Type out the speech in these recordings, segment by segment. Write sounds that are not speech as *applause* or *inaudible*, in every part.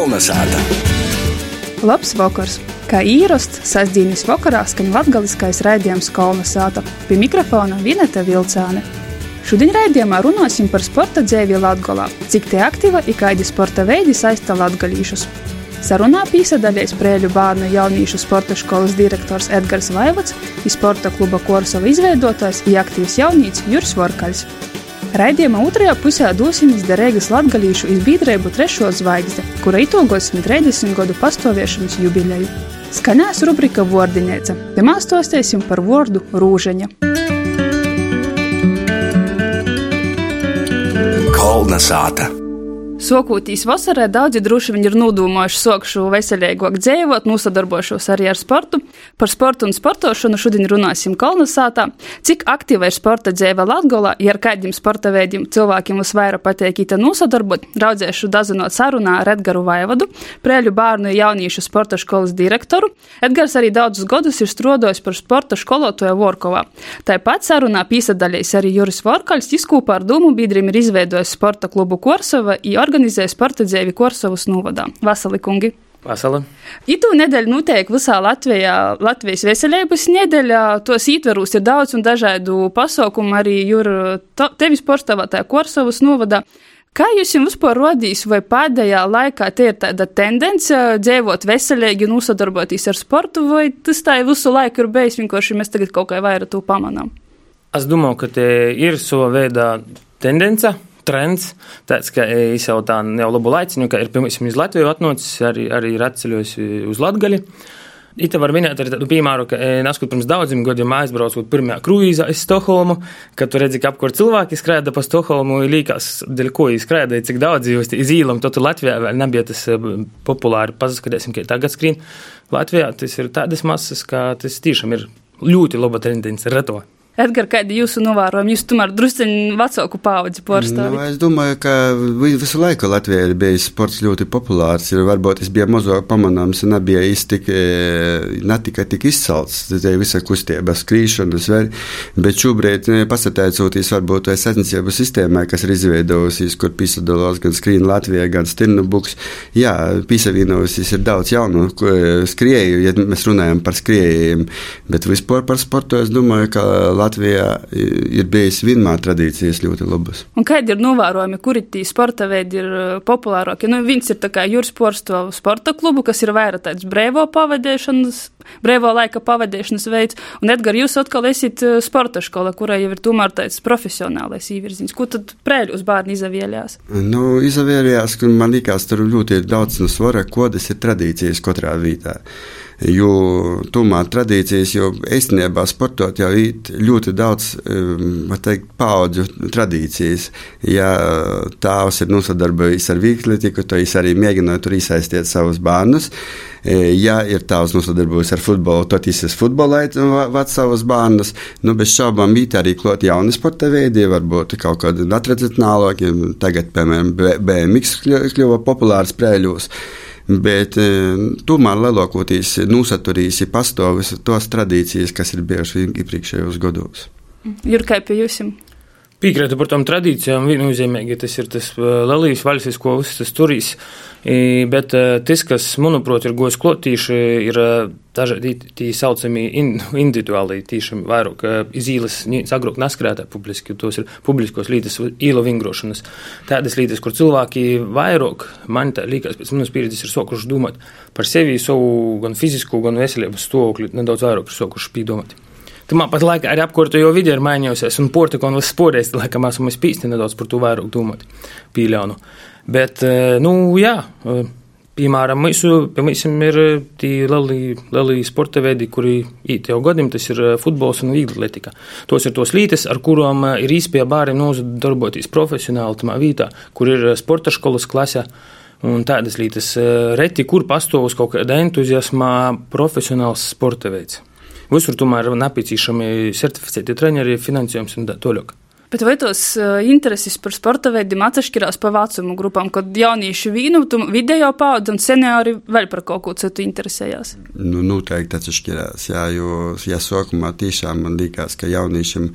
Kolnesāta! Labs vakars! Kā īrasts, sestdienas vakarā skan latgaliskais raidījums Kolnesāta. Pie mikrofona Vineta Vilcāne. Šodien raidījumā runāsim par sporta dzīvi Latvijā, cik tie aktīva ir kādi sporta veidi saista latgalīšus. Sarunā piesaistījies Prēļu bērnu jauniešu sporta skolas direktors Edgars Vaivots, sporta kluba Korsova izveidotājs un aktīvs jaunīts Juris Vorkaļs. Raidījuma otrajā pusē dosimies Derēgas latgalīšu izbiedrību trešo zvaigzdi, kura itūgosim 30 gadu pastāvēšanas jubileju. Skanēs rubrika Vordinēca, te mēs stostēsim par vārdu rūžaņa. Kolnesāta! Sokūtīs vasarā daudzi droši vien ir nodomājuši sokšu veselīgāk dzīvot, nosadarbošos arī ar sportu. Par sportu un sportošanu šodien runāsim Kalnasātā. Cik aktīva ir sporta dzīve Latgolā, ja ar kādiem sporta veidiem cilvēkiem visvairāk patīk īta nosadarbot, raudzēšu dazinot sarunā ar Edgaru Vaivadu, Prēļu bērnu un jauniešu sporta skolas direktoru. Edgars arī daudzus gadus ir strādājis par sporta skolotāju Vorkovā. Tāpat sarunā piesadalījis arī Juris Vorkaļs, izkūpā ar Dūmu biedriem ir izveidojis sporta klubu Korsova organizē sporta dzēvi Korsovas novadā. Vasali kungi! Vasala. Itu nedēļu notiek visā Latvijā, Latvijas veselības nedēļā. Tos ietveros ir daudz un dažādu pasaukumu arī jūr tevis porcelātā Korsovas novadā. Kā jūs jums vispār rodīs, vai pēdējā laikā tie ir tāda tendence dzīvot veselīgi, nosadarboties ar sportu, vai tas tā visu laiku ir bijis, vienkārši mēs tagad kaut kā vairāk to pamanām? Es domāju, ka te ir sava veida tendence trends, tāds, ka es jau tā jau labu laiciņu, ka ir piemēram iz Latviju atnācis, arī, arī ir atceļojis uz Latgali. Ita var minēt arī tādu piemēru, ka neskatoties pirms daudziem gadiem aizbraucot pirmajā kruīzā uz Stokholmu, kad tu redzi, ka apkur cilvēki skrēja pa Stokholmu, līkās, dēļ ko viņi skrēja, cik daudz jūs iz īlam, to tu Latvijā vēl nebija tas populāri. Paskatīsim, ka tagad skrīn Latvijā, tas ir tādas masas, ka tas tiešām ir ļoti laba tendence reto. Edgars, kādi jūsu novērojumi? Jūs tomēr druskuļi vecāku paudzi pārstāvjat. Nu, es domāju, ka visu laiku Latvijā ir bijis sports ļoti populārs. Ir, varbūt tas bija mazāk pamanāms, nebija īsti tik, ne tikai tik izcelts, tā visa kustība, skrīšana, zver, bet šobrīd pasateicoties varbūt tai sacensību sistēmai, kas ir izveidojusies, kur piesadalās gan skrīna Latvijā, gan stirnu buks. Jā, piesavienojusies ir daudz jaunu skrēju, ja mēs runājam par skrējējiem, bet vispār par sportu es domāju, ka Latvijā Latvijā ir bijis vienmēr tradīcijas ļoti labas. Un kādi ir novērojumi, kuri tī sporta veidi ir populārākie? Nu, viens ir jūras sporta klubu, kas ir vairāk tāds brīvo pavadīšanas, brīvo laika pavadīšanas veids, un Edgar, jūs atkal esat sporta skola, kurai jau ir tomēr tāds profesionālais īvirziens. Ko tad prēļu uz bērnu izavieļās? Nu, izavieļās, ka man likās, tur ļoti daudz no svara, kodas ir tradīcijas katrā vietā. Jo tomēr tradīcijas, jo īstenībā sportot jau ir ļoti daudz um, teikt, paudžu tradīcijas. Ja tēvs ir nosadarbojies ar vīkletiku, tad es arī mēģināju tur iesaistīt savus bērnus. Ja ir tēvs nosadarbojies ar futbolu, tad esmu futbolēt vāc savus bērnus. Nu, bez šaubām mīt arī klāt jauni sporta veidi, varbūt kaut kādi netradicionālāki. Tagad, piemēram, BMX kļuva populārs prēļos. Bet e, tomēr lielākoties nosaturīs pastāvis tos tradīcijas, kas ir bijušas iepriekšējos gados. Jurkai pie jums. Piekrītu par tām tradīcijām. Viennozīmīgi tas ir tas Latvijas valsts, ko uzstājas turīs. Bet tas, kas, manuprāt, ir gojis klotīši, ir dažādi tā saucamie individuāli, tīši vairāk izīles, agrāk neskrētā publiski, tos ir publiskos lītas īlo vingrošanas. Tādas lītas, kur cilvēki vairāk, man tā liekas, pēc manas pieredzes ir sokuši domāt par sevi, savu gan fizisku, gan veselības stāvokli, nedaudz vairāk ir sokuši pīdomāt. Tamā pat laikā arī apkārtējo vidi ir mainījusies, un portakonu sporēs, laikam esam spīsti nedaudz par to vairāk domāt, pīļaunu. Bet, nu, jā, piemēram, mūsu, piemēram, ir tie lieli sporta veidi, kuri īt jau gadiem, tas ir futbols un vieglatlētika. Tos ir tos lītes, ar kurām ir īspēja bāriem nodarboties profesionāli tamā vietā, kur ir sporta skolas klase. Un tādas lietas reti, kur pastāv uz kaut kāda entuziasma profesionāls sporta veids. Visur tomēr ir nepieciešami certificēti treneri, finansējums un tā tālāk. Bet vai tos intereses par sporta veidiem atšķirās pa vecumu grupām, kad jaunieši vīnu, video paudze un seniori vēl par kaut ko citu interesējās? Nu, noteikti atšķirās, jā, jo, ja sākumā tiešām man likās, ka jauniešiem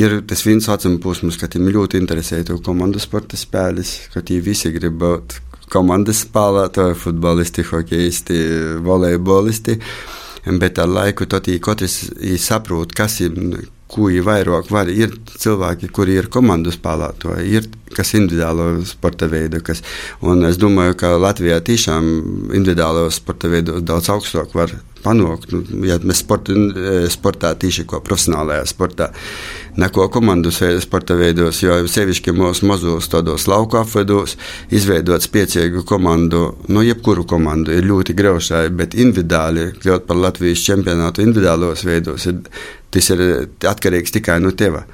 ir tas viens vecuma posms, ka viņiem ļoti interesē to komandu sporta spēles, ka tie visi grib būt komandas spēlētāji, futbolisti, hokeisti, volejbolisti. Bet ar laiku katrs saprot, kas ir kuģi vairāk var. Ir cilvēki, kuri ir komandu spēlētāji, ir kas individuālo sporta veidu. Kas, un es domāju, ka Latvijā tiešām individuālo sporta veidu daudz augstāk var panākt. Nu, ja mēs sporta, sportā tīši ko profesionālajā sportā, neko komandu sporta veidos, jo sevišķi mūsu mazos tādos lauku apvedos, izveidot spēcīgu komandu, no nu, jebkuru komandu ir ļoti graušai, bet individuāli, kļūt par Latvijas čempionātu individuālos veidos, ir tas ir atkarīgs tikai no teva.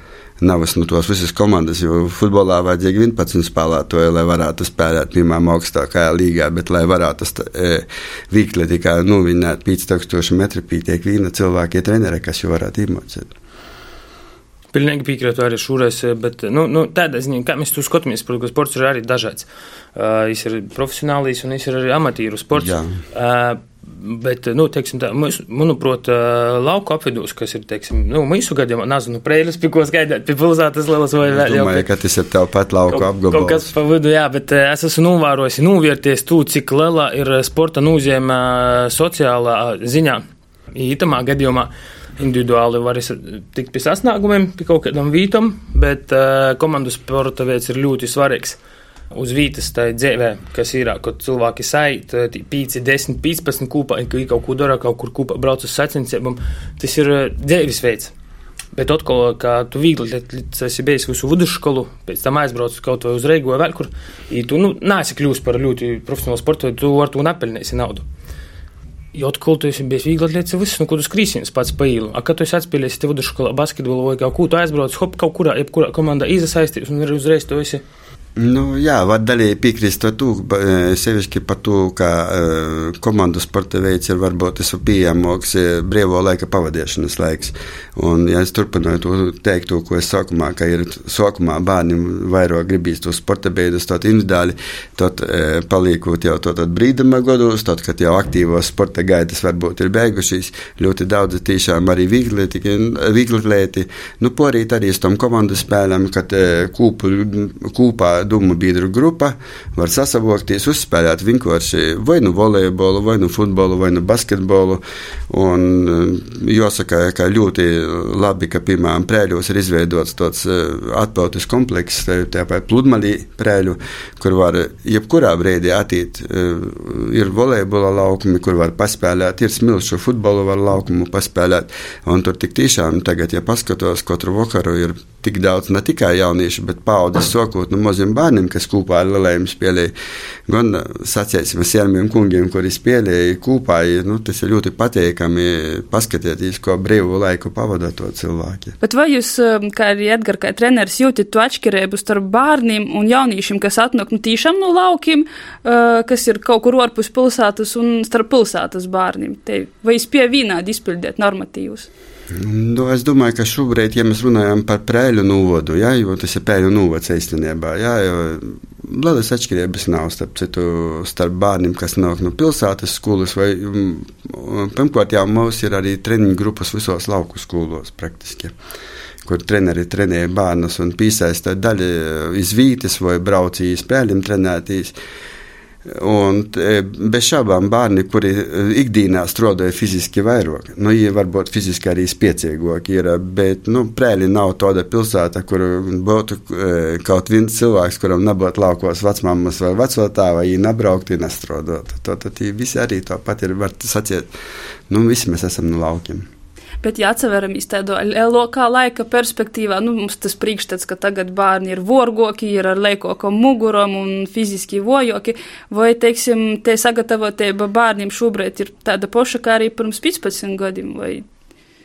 Nav no tos visas komandas, jo futbolā vajadzīgi 11 spēlētāji, lai varētu spēlēt pirmām augstākajā līgā, bet lai varētu e, vīkli tikai novinnēt 5000 metru, pietiek viena cilvēka trenere, kas jau varētu iemācīt. Pilnīgi piekrītu arī šoreiz, bet nu, nu, tādā ziņā, kā mēs to skatāmies, ka sports ir arī dažāds. Uh, viņš ir profesionāls un viņš ir arī amatieru sports. Jā. Uh, Bet, nu, teiksim, tā, manuprāt, lauku apvidus, kas ir, teiksim, nu, mūsu gadījumā, nezinu, prēļus, pie ko gaidāt, pie pilsētas lielas vai vēl. Es domāju, ka tas ir tev pat lauku apgabals. Kaut kas pa vidu, jā, bet es esmu novērojis, novērties tū, cik liela ir sporta nozīme sociālā ziņā. Ītamā gadījumā individuāli var tikt pie sasniegumiem, pie kaut kādam vītam, bet uh, komandu sporta veids ir ļoti svarīgs uz vietas tajā dzīvē, kas ir, kad cilvēki sait, 5, 10, 15 kopā, ka kaut ko dara, kaut kur kopā brauc uz sacensībām. Tas ir dzīves veids. Bet atkal, kā tu viegli esi bijis visu vidusskolu, pēc tam aizbrauc kaut vai uz Reigu vai vēl kur, tu nu, nāsi kļūst par ļoti profesionālu sportu, tu ar to nepelnīsi naudu. Jo atkal tu esi bijis viegli atliekas viss, nu, ko tu skrīsies pats pa īlu. A, kad tu esi atspēlējis te vidusskolā basketbolu vai kaut ko, tu aizbrauc, hop, kaut kurā, jebkurā komandā izasaistīts un uzreiz tu esi Nu, jā, var daļēji piekrist to, e, sevišķi par to, ka uh, komandu sporta veids ir varbūt tas pieejamāks e, brīvo laika pavadīšanas laiks. Un, ja es turpināju to teikt, to, ko es sākumā, ka ir sākumā bērniem vairāk gribīs to sporta beidus, tad individuāli, tad uh, paliekot jau to brīduma gados, tad, kad jau aktīvos sporta gaitas varbūt ir beigušīs, ļoti daudz tiešām arī viegli lieti, nu, porīt arī uz tom komandu spēlēm, kad uh, kūpu, kūpā domu biedru grupa var sasavokties, uzspēlēt vienkārši vai nu volejbolu, vai nu futbolu, vai nu basketbolu. Un eh, jāsaka, ka ļoti labi, ka piemēram prēļos ir izveidots tāds eh, atpautis komplekss, tāpat pludmalī prēļu, kur var jebkurā brīdī attīt. Eh, ir volejbola laukumi, kur var paspēlēt, ir smilšu futbolu var laukumu paspēlēt. Un tur tik tiešām tagad, ja paskatos, katru vakaru ir tik daudz ne tikai jauniešu, bet paudzes sokot no maziem bērniem, kas kopā ar lielajiem spēlēja. Gan sacēsim sieniem kungiem, kuri spēlēja kopā, nu, tas ir ļoti pateikami paskatieties, ko brīvu laiku pavada to cilvēki. Bet vai jūs, um, kā arī Edgar, kā treneris, jūtat to atšķirību starp bērniem un jauniešiem, kas atnāk nu, tīšām no laukiem, uh, kas ir kaut kur ārpus pilsētas un starp pilsētas bērniem? Te, vai jūs pie vienādi izpildīt normatīvus? Nu, es domāju, ka šobrīd, ja mēs runājam par prēļu novodu, ja, jo tas ir prēļu novods īstenībā, ja, jo lielas atšķirības nav starp, citu, starp bērniem, kas nāk no pilsētas skolas, vai mm, pirmkārt jau mums ir arī treniņu grupas visos lauku skolos praktiski kur treneri trenēja bērnus un piesaista daļu izvītas vai braucīja spēļiem trenētīs. Un e, bez šaubām bērni, kuri e, ikdienā strādāja fiziski vairāk, nu, viņi varbūt fiziski arī spēcīgāki bet, nu, prēļi nav tāda pilsēta, kur būtu e, kaut viens cilvēks, kuram nebūtu laukos vecmāmas vai vecotā, vai viņi nebrauktu, nestrādātu. Tad visi arī tāpat ir, var sacīt, nu, visi mēs esam no laukiem. Bet, ja atceramies tādu lielākā laika perspektīvā, nu, mums tas priekšstats, ka tagad bērni ir vorgoki, ir ar liekokam muguram un fiziski vojoki, vai, teiksim, te sagatavotība bērniem šobrīd ir tāda poša kā arī pirms 15 gadiem? Vai?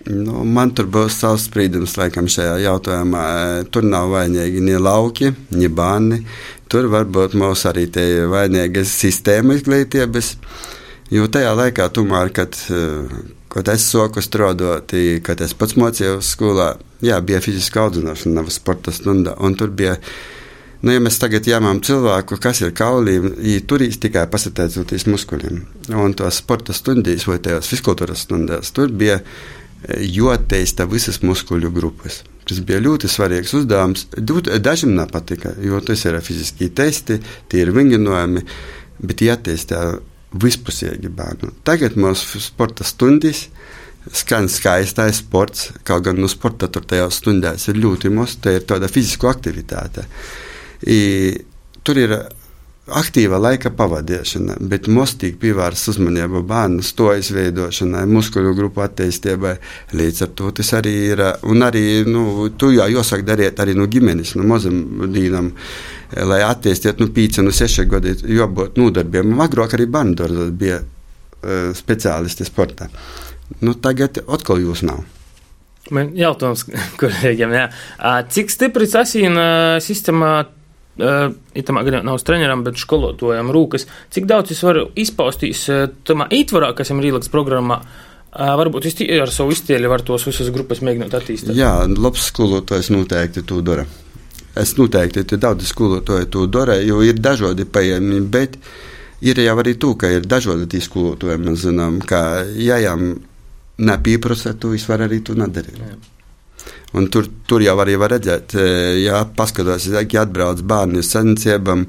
Nu, man tur būs savs spriedums, laikam, šajā jautājumā. Tur nav vainīgi ne lauki, ne bērni. Tur varbūt mums arī te vainīgas sistēma izglītības. Jo tajā laikā, tomēr, kad Kad es soku strādāt, kad es pats mācījos skolā, jā, bija fiziska audzināšana, nav sporta stunda. Tur bija, nu, ja mēs tagad jāmām cilvēku, kas ir kaulī, viņi turīs tikai pasateicoties muskuļiem. Un tos sporta stundīs vai tajās fiskultūras stundās, tur bija joteista visas muskuļu grupas. Tas bija ļoti svarīgs uzdevums. Dažiem nepatika, jo tas ir fiziski testi, tie ir vingrinājumi. bet jāattīstā vispusīgi bērnu. Tagad mūsu sporta stundas skan skaistais sports, kaut gan no sporta tur tajās stundās ir ļoti maz, tā ir tāda fiziska aktivitāte. I, tur ir aktīva laika pavadīšana, bet mostīgi pievērst uzmanību bērnu stojas veidošanai, muskuļu grupu attīstībai. Līdz ar to tas arī ir. Un arī nu, tu jau jāsaka darīt arī no ģimenes, no mazam dīnam. Lai attīstītu nu, 5, no 6 gadi, jābūt nodarbiem. Agrāk arī bērnu bija uh, speciālisti sportā. Nu, tagad atkal jūs nav. Man jautājums *laughs* kolēģiem, jā. Cik stipri asīna sistēmā itamā gadījumā nav treneram, bet skolotājam rūkas. Cik daudz es varu izpaustīs tamā ītvarā, kas ir ielikts programmā? Varbūt ar savu iztēli varu tos visas grupas mēģināt attīstīt. Jā, labs skolotājs noteikti to dara. Es noteikti te daudz skolotāju to dara, jo ir dažādi pieejami, bet ir jau arī to, ka ir dažādi tie skolotāji. Mēs zinām, ka ja jām nepieprasa, to es varu arī to nedarīt. Jā. Un tur, tur jau arī var redzēt, e, ja paskatās, ja atbrauc bērni uz sensībām,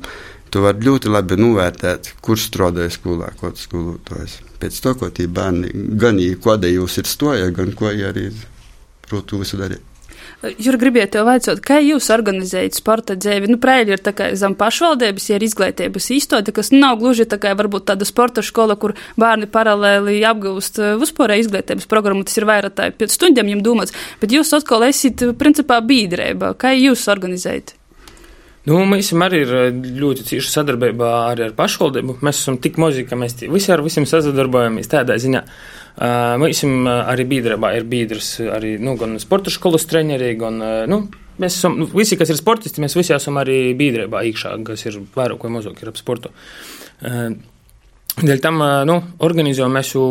tu vari ļoti labi novērtēt, kurš strādāja skolā, kāds skolotājs. Pēc to, ko tie bērni gan kāda jūs ir stoja, gan ko arī prot visu darīt. Jur, gribiet tev vaicot, kā jūs organizējat sporta dzīvi? Nu, prēļi ir tā kā zem pašvaldības, ja ir izglītības īstota, kas nav gluži tā kā varbūt tāda sporta skola, kur bērni paralēli apgūst uh, vispārēju izglītības programmu, tas ir vairāk tā pēc stundām jums domāts, bet jūs atkal esat principā bīdrēba. Kā jūs organizējat? Nu, mēs arī ir uh, ļoti cieši sadarbībā ar pašvaldību. Mēs esam tik mazi, ka mēs visi ar visiem sadarbojamies tādā ziņā. Mēs arī biedrībā ir biedrs arī nu, gan sporta skolas treneri, gan nu, mēs esam nu, visi, kas ir sportisti, mēs visi esam arī biedrībā iekšā, kas ir vairāk vai mazāk ir ap sportu. Dēļ tam nu, organizējam mēs jau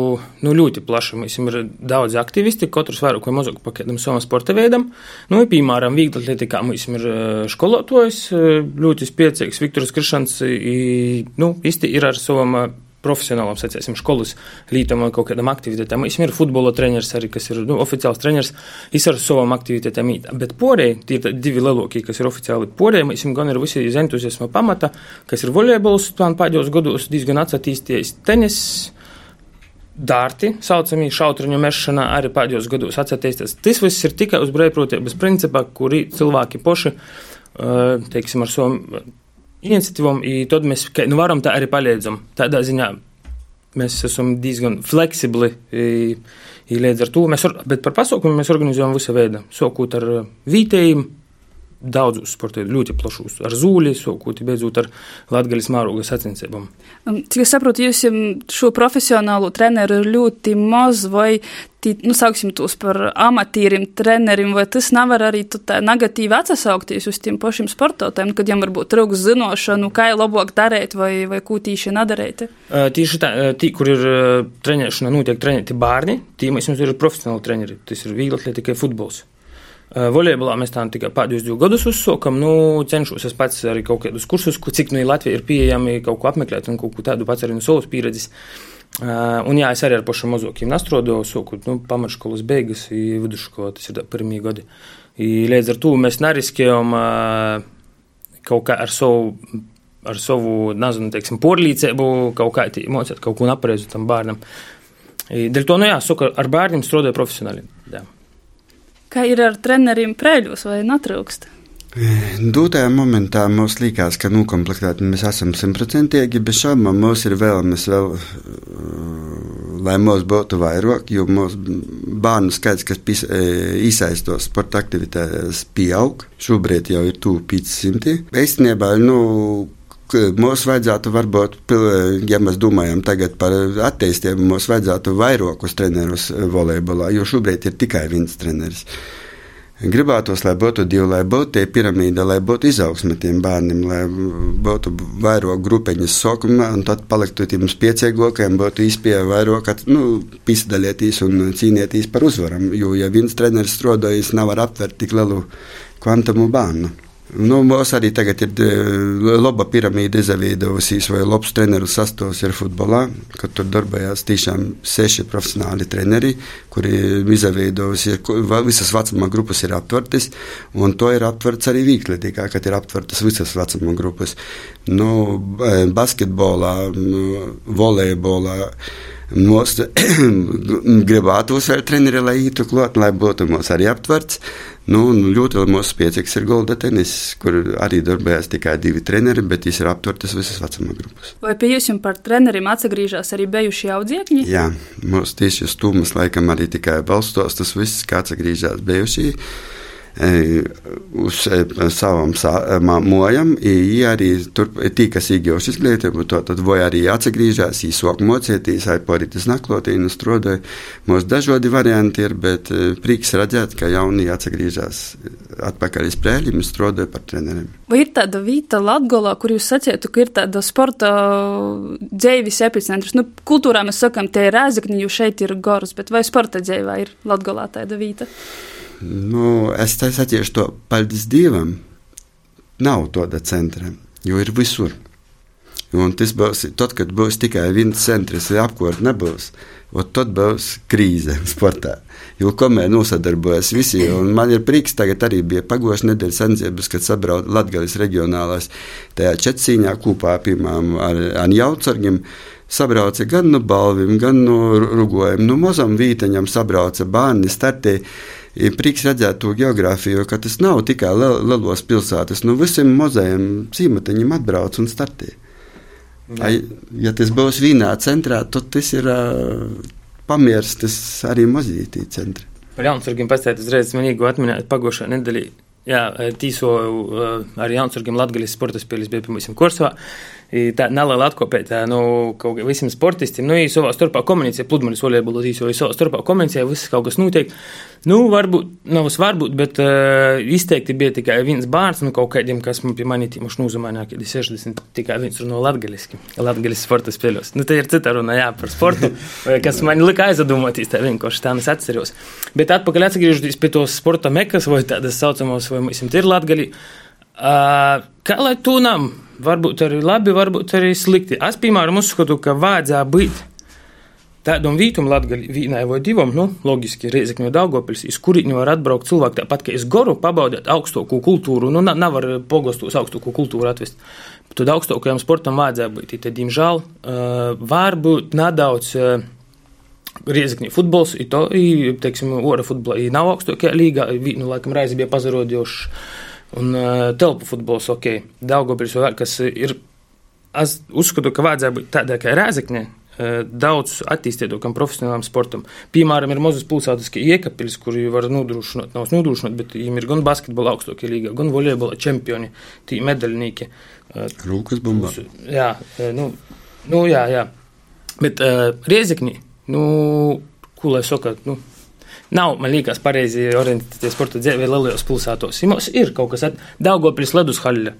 nu, ļoti plaši. Mums ir daudz aktivisti, katrs vairāk vai mazāk pakētam savam sporta veidam. Nu, piemēram, viegli atletikā mums ir skolotājs, ļoti spēcīgs Viktors Krišans, nu, īsti ir ar savam profesionālam, sacēsim, skolas lītam vai kaut kādam aktivitātēm. Es ir futbola treneris arī, kas ir nu, oficiāls treneris, es ar savām aktivitātēm īt. Bet porēji, tie ir divi lielākie, kas ir oficiāli porēji, mēs gan ir visi iz entuziasma pamata, kas ir volejbols, man pēdējos gados diezgan atsatīsties tenis. Dārti, saucamie šautriņu mešana, arī pēdējos gados atcerēties. Tas viss ir tikai uz brīvprātības principā, kuri cilvēki poši, teiksim, ar savu iniciatīvām, tad mēs nu, varam tā arī palīdzam. Tādā ziņā mēs esam diezgan fleksibli. Līdz ar to mēs, bet par pasaukumiem mēs organizējam visu veidu. Sākot ar vietējiem, daudzus sportiem, ļoti plašus, ar zūli, sākot beidzot ar latgaļas mārogas sacensībām. Um, cik es saprotu, jūs šo profesionālo treneru ir ļoti maz, vai, tī, nu, sauksim tos par amatīrim trenerim, vai tas nevar arī tā negatīvi atsasaukties uz tiem pašiem sportotājiem, kad jiem varbūt trūks zinošanu, kā ir labāk darīt, vai, vai ko tīši nedarīt? Uh, tieši tā, tī, kur ir trenēšana, notiek trenēti bērni, tī mēs mums ir profesionāli treneri, tas ir viegli tikai futbols. Volejbolā mēs tam tikai pēdējos divus gadus uzsākam. Nu, cenšos es pats arī kaut kādus kursus, cik nu Latvijā ir pieejami kaut ko apmeklēt un kaut ko tādu pats arī no savas pieredzes. Uh, un jā, es arī ar pašiem mazākiem strādāju, sākot nu, pamatškolas beigas, vidusskolā tas ir pirmie gadi. I, līdz ar to mēs neriskējam uh, kaut kā ar savu, ar savu nezinu, teiksim, porlīcību, kaut kā mācīt kaut ko nepareizu tam bērnam. I, dēļ to, nu jā, saku, ar bērniem strādāju profesionāli. Jā. Kā ir ar treneriem prēļos vai natrūkst? Dūtajā momentā mums likās, ka nokomplektēti mēs esam simtprocentīgi, bet šaubām mums ir vēlamies vēl, lai mums būtu vairāk, jo mūsu bērnu skaits, kas iesaistos sporta aktivitātēs, pieaug. Šobrīd jau ir tuvu 500. Īstenībā, nu, mums vajadzētu, varbūt, ja mēs domājam par attīstību, mums vajadzētu vairākus trenerus volejbolā, jo šobrīd ir tikai viens treneris. Gribētos, lai būtu divi, lai būtu tie piramīda, lai būtu izaugsme tiem bērniem, lai būtu vairāk grupiņas sākumā, un tad paliktu tiem spiecīgākiem, būtu izpēja vairāk, nu, pisadalīties un cīnīties par uzvaram. Jo, ja viens treneris strādājas, nevar aptvert tik lielu kvantumu bērnu. Nu, mums arī tagad ir eh, laba piramīda izveidojusies, vai labs treneru sastāvs ir futbolā, kad tur darbojās tiešām seši profesionāli treneri, kuri izveidojusi, visas vecuma grupas ir aptvertas, un to ir aptverts arī vīkledīgā, kad ir aptvertas visas vecuma grupas. Nu, eh, basketbolā, volejbolā. Mums gribētos vēl treneri, lai ītu klāt, lai būtu mums arī aptverts. Nu, ļoti mūsu spēcīgs ir Golda tenis, kur arī darbojās tikai divi treneri, bet viņš ir aptvertas visas vecuma grupas. Vai pie jums par treneriem atgriežas arī bijušie audziekņi? Jā, mums tieši uz tūmas laikam arī tikai balstos tas viss, kāds atgriežas bijušie uz savam mājām, arī tur tie, kas iegūst izglītību, tad vai arī atgriežas, īsāk mocīties, vai porītas naklotīnu strādāja. Mums dažādi varianti ir, bet prieks redzēt, ka jaunie atgriežas atpakaļ uz prēļiem strādāja par treneriem. Vai ir tāda vieta Latgolā, kur jūs sacījāt, ka ir tāda sporta dzēvis epicentrs? Nu, kultūrā mēs sakam, tie ir rēzakņi, jo šeit ir goras, bet vai sporta dzēvā ir Latgolā tāda vieta? Nu, es teiktu, to paldies Dievam, nav tāda centra, jo ir visur. Un tas būs tad, kad būs tikai viens centrs, vai apkārt nebūs. Tad būs krīze *laughs* sportā. Jo kamēr nosadarbojas visi, un man ir prieks, tagad arī bija pagājušā nedēļas sensības, kad sabrauc Latvijas reģionālās tajā četcīņā kopā, piemēram, ar, ar jaucargiem. Sabrauca gan no balviem, gan no rugojiem, no mazam vīteņam sabrauca bērni startē ir prieks redzēt to geogrāfiju, ka tas nav tikai lielos pilsētas. No nu, visiem mazajiem cīmatiņiem atbrauc un startē. Ai, ja tas būs vienā centrā, tad tas ir uh, pamieris, tas arī mazītī centri. Par Jaunsurgiem pēc uzreiz manīgu atminēt pagošā nedēļā. Jā, tīsoju uh, ar Jaunsurgiem Latgaļas sporta spēles bija pirmajam kursā tā neliela atkopēta nu, kaut visiem sportistiem. Nu, savā starpā komunicē, pludmales volejbolā īsoja savā starpā komunicē, viss kaut kas notiek. Nu, varbūt, nav varbūt, bet uh, izteikti bija tikai viens bērns, nu, kaut kādiem, kas man pie manī tīmuši nūzumānā, kad ir 60, tikai viens runo latgaliski, latgalis sporta spēļos. Nu, te ir cita runa, jā, par sportu, kas man lika aizdomāties, tā vienkārši tā es atceros. Bet atpakaļ atgriežoties pie tos sporta mekas vai tādas saucamos, vai mums ir latgali, uh, kā lai tūnam? varbūt arī labi, varbūt arī slikti. Es, piemēram, uzskatu, ka vajadzētu būt tādam vītum latgali vienai vai divam, nu, loģiski, Reizekņu Daugopils, iz kurīņu var atbraukt cilvēki tāpat, kā es goru pabaudēt augstāko kultūru, nu, nevar pogostos augstāko kultūru atvest. Tad augstākajam sportam vajadzētu būt, tad, diemžēl, varbūt nedaudz Riezikņi futbols, i to, i, teiksim, ora futbolā, i nav augstākajā līgā, nu, laikam, reizi bija pazarodījuši Un uh, telpu futbols, ok, Daugopils vēl, kas ir, es uzskatu, ka vajadzētu būt tādai kā Rēzekņai, uh, daudz attīstītākam profesionālam sportam. Piemēram, ir mazas pilsētas, kā Iekapils, kuri var nodrošināt, nav nodrošināt, bet viņiem ir gan basketbola augstākie līgā, gan volejbola čempioni, tī medaļnieki. Rūkas bumbā. Jā, nu, nu, jā, jā. Bet uh, Riezekņi, nu, ko lai saka, nu, nav, man liekas, pareizi orientēties sporta dzīvē lielajos pilsētos. Mums ir kaut kas tāds, Daugopils ledus haļa.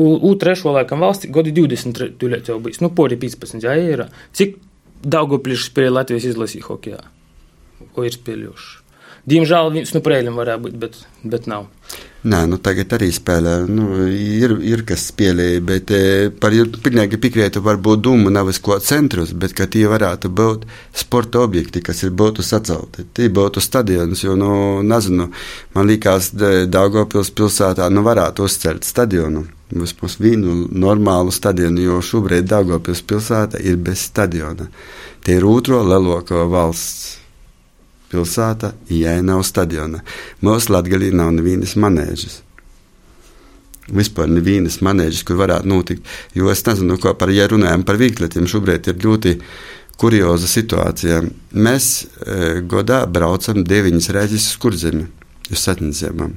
U3 laikam valsti gadi 20 tūlēt jau bijis, nu, pori 15, jā, ir. Cik Daugopils spēlēja Latvijas izlasī hokejā? Ko ir spēlējuši? Diemžēl viens no prēļiem varētu būt, bet, bet nav. Nē, nu tagad arī spēlē. Nu, ir, ir kas spēlēja, bet e, par pilnīgi piekrītu, varbūt dūmu nav ko centrus, bet ka tie varētu būt sporta objekti, kas ir būtu sacelti. Tie būtu stadions, jo, nu, nezinu, man liekas, Daugopils pilsētā, nu, varētu uzcelt stadionu. Vismaz vienu normālu stadionu, jo šobrīd Daugopils pilsēta ir bez stadiona. Tie ir otro lielāko valsts pilsēta, ja nav stadiona. Mūsu Latvijā nav nevienas manēžas. Vispār nevienas manēžas, kur varētu notikt. Jo es nezinu, ko par, ja runājam par vīkletiem, šobrīd ir ļoti kurioza situācija. Mēs e, godā braucam deviņas reizes uz kurzemi, uz satņzemām.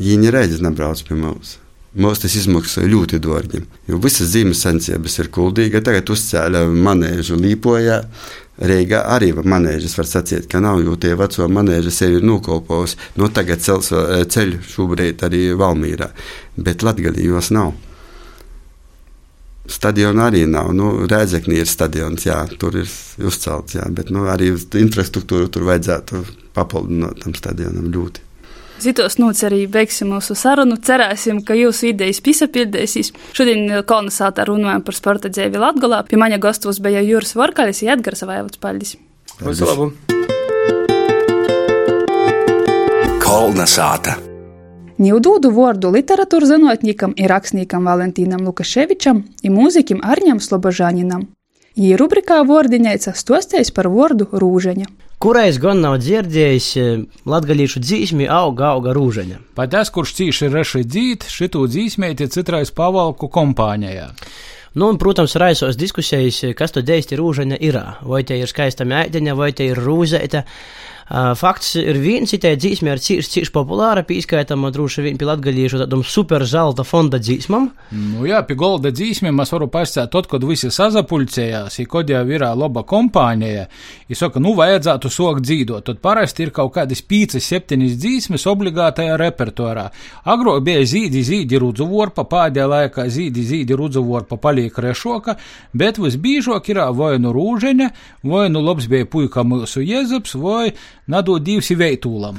Viņi reizes nebrauc pie mums. Mums tas izmaksā ļoti dārgi. Jo visas zīmes sensības ir kuldīga. Tagad uzcēla manēžu līpojā. Reigā arī manēžas var sacīt, ka nav, jo tie veco manēži sevi ir nokopos. No tagad cels, eh, ceļu šobrīd arī Valmīrā, bet Latgalī jos nav. Stadiona arī nav. Nu, Rēzeknī ir stadions, jā, tur ir uzcelts, jā, bet nu, arī infrastruktūru tur vajadzētu papildināt tam stadionam ļoti. Zitos nūts arī beigsim mūsu sarunu. Cerēsim, ka jūsu idejas pisapildēsīs. Šodien kolonizātā runājam par sporta dzēvi Latgolā. Pie maņa gastos bija Jūras Vorkaļs, Jēdgars Vaivots Paļdis. Visu labu! Kolnasāta! Ņūdūdu vārdu literatūras zinātniekam ir rakstniekam Valentīnam Lukaševičam un mūzikim Arņam Slobožāninam. Jī rubrikā Vordiņaica stostējis par vārdu rūžaņa. Kurais gan nav dzirdējis latgalīšu dzīsmi auga auga rūžaņa. Pat tas, kurš cīši reši dzīt, šitų dzīsmēti citrais pavalku kompānijā. Nu, un, protams, raisos diskusijas, kas tad īsti rūžaņa ir. Vai te ir skaista mēģiņa, vai te ir rūzēta. Fakts ir viens, itē dzīsme ir cīši, cīši populāra, pīskaitama droši vien pie latgalīšu tādam super zelta fonda dzīsmam. Nu jā, pie golda dzīsmēm es varu pastāstīt, tad, kad visi sazapulcējās, ja kod jau ir laba kompānija, ja saka, nu vajadzētu sokt dzīdot, tad parasti ir kaut kādas pīcis, septiņas dzīsmes obligātajā repertuārā. Agro bija zīdi, zīdi rudzu vorpa, pēdējā laikā zīdi, zīdi rudzu vorpa paliek rešoka, bet visbīžok ir vai nu rūžeņa, vai nu labs bija puika mūsu jezaps, vai nadod divs veitūlam.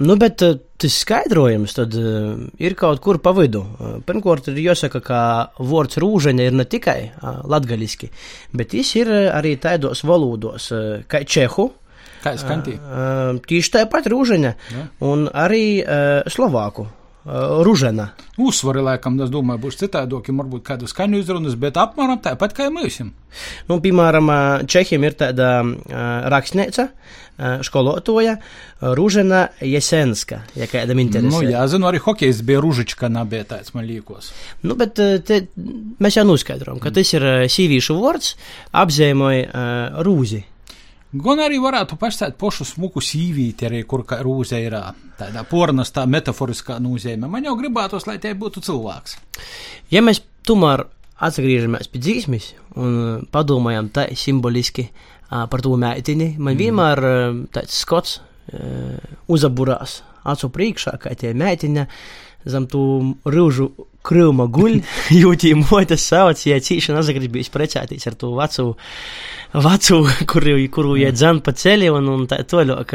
Nu, bet tas skaidrojums tad uh, ir kaut kur pa vidu. Uh, Pirmkārt, ir jāsaka, ka vārds rūžaņa ir ne tikai latgaļiski, bet viņš ir arī tādos valodos, kā čehu. Kā skantī? Uh, tieši tāpat rūžaņa ja. un arī uh, slovāku. Ružena. Uzsvari, laikam, es domāju, būs citādoki, varbūt kādu skaņu izrunas, bet apmēram tāpat kā mēs. Nu, piemēram, Čehiem ir tāda uh, rakstnīca, uh, skolotoja Ružena Jesenska, ja kādam interesē. Nu, jā, zinu, arī hokejs bija Ružička, nebija tāds man līkos. Nu, bet te, mēs jau noskaidrojam, ka mm. tas ir sīvīšu vārds, apzīmoja uh, rūzi. Gan arī varētu pastāstīt pošu smuku sīvīti, arī kur kā rūze ir tādā pornas, tā metaforiskā nozīme. Man jau gribētos, lai tie būtu cilvēks. Ja mēs tomēr atgriežamies pie dzīsmes un padomājam tā simboliski par to mētini, man mm. vienmēr tāds skots uzaburās acu priekšā, kā tie mētiņa zem tu rūžu krūma guļ, *laughs* jūtī motas sauc, ja cīšana azagribīs precēties ar to vecu vecu, kuru, kuru iet zem pa ceļu un, un tā toļāk.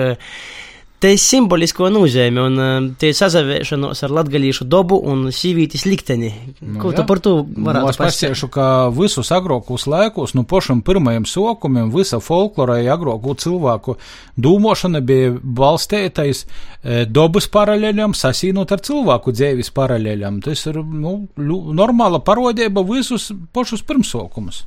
Te ir simbolisko nozīme, un tie ir sazavēršanos ar latgalīšu dobu un sīvītis likteni. Nu, Ko jā. tu par to varētu nu, es pasiešu, ka visus agrākos laikos, nu pašam pirmajam sokumiem, visa folklorā agrāku cilvēku dūmošana bija balstētais e, dobas paralēļam, sasīnot ar cilvēku dzēvis paralēļam. Tas ir, nu, normāla parodība visus pašus pirmsokumus.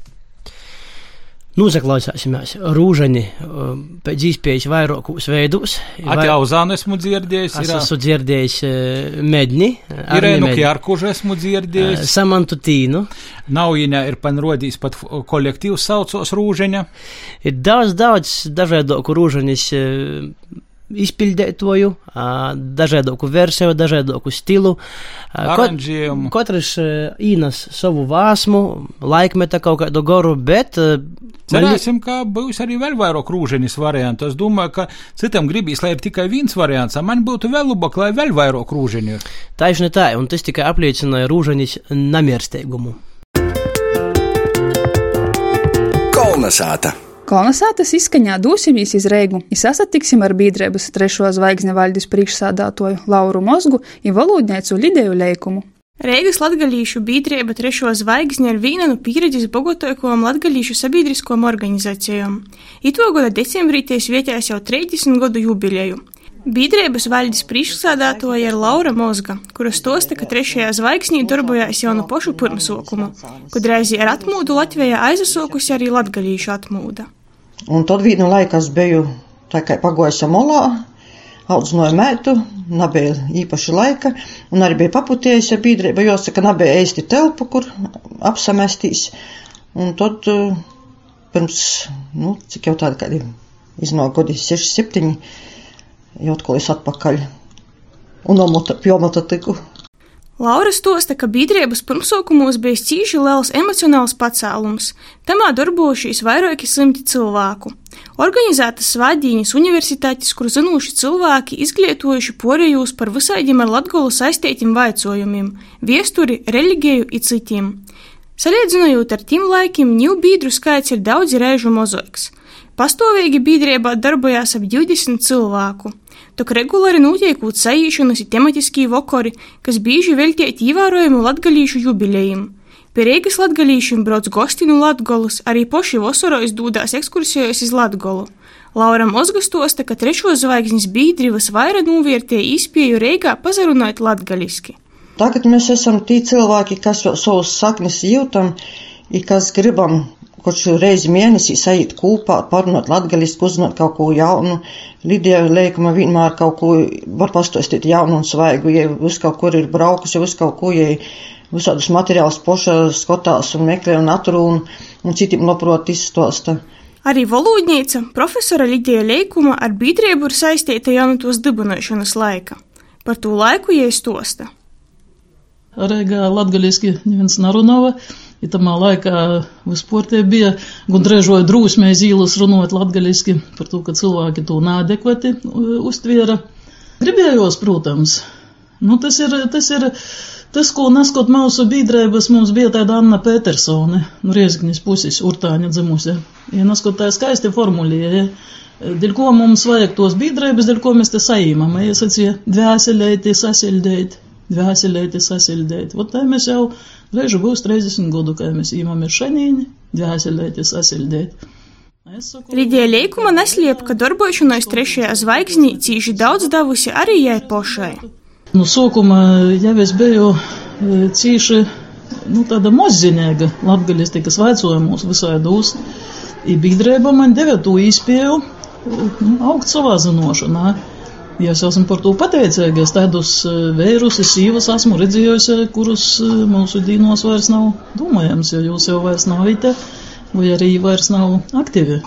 Nozaklausāsimies rūžani um, pēc iespējas vairākos veidos. Atjauzānu esmu dzirdējis. Es esmu dzirdējis uh, medni. Irēnu Kjārkužu esmu dzirdējis. Uh, Samantu Tīnu. Naujiņā ir panrodījis pat kolektīvs saucos rūžaņa. Ir daudz, daudz dažādoku rūžaņas uh, izpildētoju, dažādoku versiju, dažādoku stilu. Aranžējumu. Katrs īnas savu vāsmu, laikmeta kaut kādu goru, bet. Cerēsim, ka būs arī vēl vairāk rūžanis variantu. Es domāju, ka citam gribīs, lai ir tikai viens variants, a man būtu vēl labāk, lai vēl vairāk rūžaņu ir. Taisni tā, un tas tikai apliecināja rūžanis namierstīgumu. Kolnesāta! Kolonizācijas izskaņā dosimies iz Reigu, sasatiksim ar biedrības trešo zvaigznes valdības priekšsādātoju Lauru Mozgu un valodnieku Lidēju Leikumu. Reigas latgalīšu biedrība trešo zvaigzni ir viena no pieredzes bogotākajām latgalīšu sabiedriskajām organizācijām. Ito gada decembrī ties vietējās jau 30 gadu jubileju. Biedrības valdes priekšsādātoja ir Laura Mozga, kura stosta, ka trešajā zvaigznī darbojās jau no pašu pirmsokumu, kad reizi ar atmūdu Latvijā aizsaukusi arī latgalīšu atmūda. Un tad vienu laiku es biju tā kā pagojusi molā, audzināju mētu, nebija īpaši laika, un arī bija paputējusi ar biedrību, jāsaka, nebija īsti telpu, kur apsamestīs. Un tad pirms, nu, cik jau tādi kādi iznāk gadi, 6, 7, jau atkal es atpakaļ un omota, pjomota tiku. Laura stosta, ka biedrības pirmsaukumos bija cīši liels emocionāls pacēlums. Tamā darbojušies vairāki simti cilvēku. Organizētas svādīņas universitātes, kur zinoši cilvēki izglītojuši porejūs par visādiem ar latgolu saistītiem vaicojumiem - viesturi, reliģiju un citiem. Salīdzinot ar tiem laikiem, ņū biedru skaits ir daudz reižu mazāks. Pastāvīgi biedrībā darbojās ap 20 cilvēku. Tok regulāri notiekot sajūšanas ir tematiskī vokori, kas bieži veltīti ievērojumu latgalīšu jubilejiem. Pie Rīgas latgalīšiem brauc gosti no Latgolas, arī poši vasaros dūdās ekskursijos iz Latgolu. Laura Mozga stosta, ka trešo zvaigznes biedri visvairāk novērtēja izpēju Reigā pazarunāt latgaliski. Tagad mēs esam tie cilvēki, kas savus saknes jūtam, ir kas gribam kurš reizi mēnesī sajūt kopā, parunāt latgaliski, uzzināt kaut ko jaunu. Lidija Leikuma vienmēr kaut ko var pastostīt jaunu un svaigu, ja uz kaut kur ir braukusi, uz kaut ko, ja visādus materiālus poša skotās un meklē un atrūn un citiem noprot izstosta. Arī valodnīca profesora Lidija Leikuma ar biedrību ir saistīta jau no tos dibinošanas laika. Par to laiku iestosta. Rēgā latgaliski neviens narunava. I tamā laikā vispār tie bija gandrīz drūsmē zīles runāt latgaļiski par to, ka cilvēki to neadekvati uztviera. Gribējos, protams. Nu, tas ir, tas ir tas, ko neskot mūsu biedrības, mums bija tāda Anna Petersone, nu, Riezgnis puses, urtāņa dzimusi. Ja neskot tā skaisti formulēja, dēļ ko mums vajag tos biedrības, dēļ ko mēs te saīmam. Ja sacīja, dvēselēti, sasildēt, dvēselēti, sasildēt. Vot tā mēs jau Reižu būs 30 gadu, kā mēs īmam ir šanīni, dvēselēties asildēt. Lidija Leikuma neslēp, ka darbošanās trešajā zvaigznī cīši daudz devusi arī jai pošai. Nu, sākumā jau es biju cīši, nu, tāda mazzinēga latgalistikas vaicojumos visādos. I biedrība man deva to īspēju nu, augt savā zinošanā. Ja es esmu par to pateicīga, es tādus vērus, sīvas esmu redzējusi, kurus mūsu dīnos vairs nav domājams, jo jūs jau vairs nav ite, vai arī vairs nav aktīvi.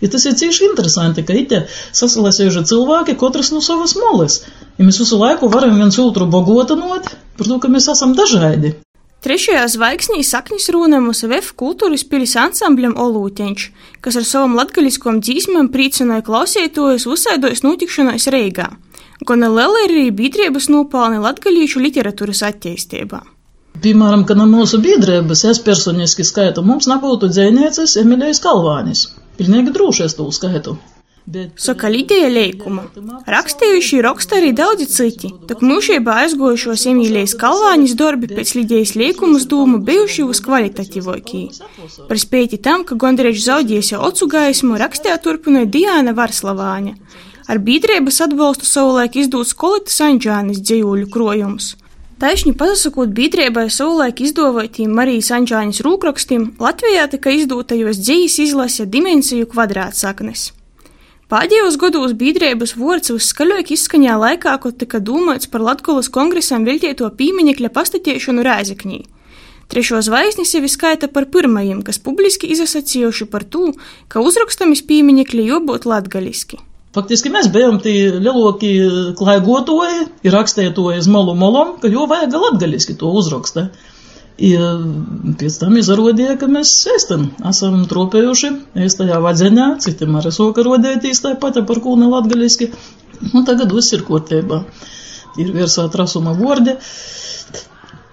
Ja tas ir cieši interesanti, ka ite sasalasējuši cilvēki, katrs no savas moles. Ja mēs visu laiku varam viens otru bogotanot par to, ka mēs esam dažādi. Trešajā zvaigznī saknis rūna mūsu VF kultūras pilis ansambļam Olūteņš, kas ar savam latgaļiskom dzīsmēm priecināja klausītojus uzsaidojas notikšanās Reigā. Gona liela ir arī biedrības nopelni latgaļīšu literatūras attīstībā. Piemēram, ka no mūsu biedrības es personiski skaitu, mums nebūtu dzēnieces Emilijas Kalvānis. Pilnīgi droši es to skaitu. Saka Lidija Leikuma. Rakstījuši raksta arī daudzi citi, tak mūžībā aizgojušos Emīlijas Kalvāņas darbi pēc Lidijas Leikumas dūmu bijuši uz kvalitatīvākī. Par spēti tam, ka gondrīz zaudījis jau ocu gaismu, rakstījā turpināja Diāna Varslavāņa. Ar biedrības atbalstu savulaik izdūts Kolitas Anģānis dzējuļu krojums. Taisni pasakot biedrībai savulaik izdevotiem Marijas Anģāņas rūkrakstiem, Latvijā tika izdūtajos dzījas izlase dimensiju kvadrātsaknes. Pēdējos gados biedrības vārds visskaļāk izskaņā laikā, kad tika domāts par Latgolas kongresam veltīto pīmiņekļa pastatīšanu Rēzekņī. Trešo zvaigzni sevi skaita par pirmajiem, kas publiski izsacījuši par to, ka uzrakstamis pīmiņekļi jābūt latgaliski. Faktiski mēs bijām tie lielākie klaigotoji, ir rakstētoji uz malu molom, ka jau vajag latgaliski to uzrakstīt. I pēc tam izrādīja, ka mēs esam, esam tropējuši īstajā vadzeņā, citiem arī soka rodētīs tāpat par kūna latgaliski, un tagad viss ir kārtībā. Ir virsā trasuma vordi,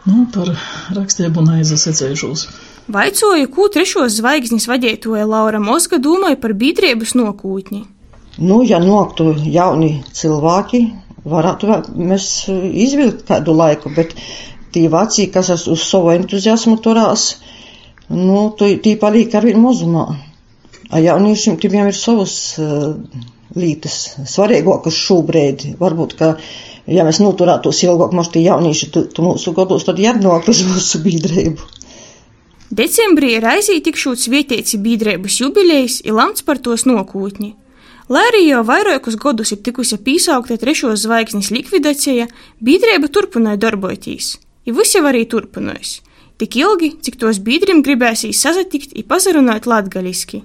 nu, par rakstību neizsacējušos. Vaicoju, ko trešos zvaigznes vadītoja Laura Moska domāja par biedrības nokūtni. Nu, ja noktu jauni cilvēki, varētu mēs izvilkt kādu laiku, bet tī vācija, kas uz savu entuziasmu turās, nu, tī paliek arvien mazumā. A jauniešiem tiem ir savas uh, lietas svarīgākas šobrīd. Varbūt, ka, ja mēs noturētos ilgāk, mums tie jaunieši tu, tu mūsu gados, tad jāatnāk uz mūsu biedrību. Decembrī raizī tikšūts vietēci biedrības jubilejas ir lemts par tos nokūtņi. Lai arī jau vairākus gadus ir tikusi pīsaugta trešos zvaigznes likvidācija, biedrība turpināja darboties i visi var arī turpinājis. Tik ilgi, cik tos biedriem gribēsīs sazatikt un pazarunāt latgaliski.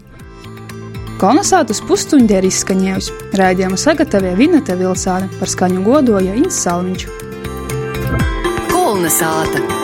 Kolonizētas pusstundi ir izskaņējusi. Raidījumu sagatavoja Vineta Vilsāne par skaņu godoja Inns Salmiņš. Kolonizēta!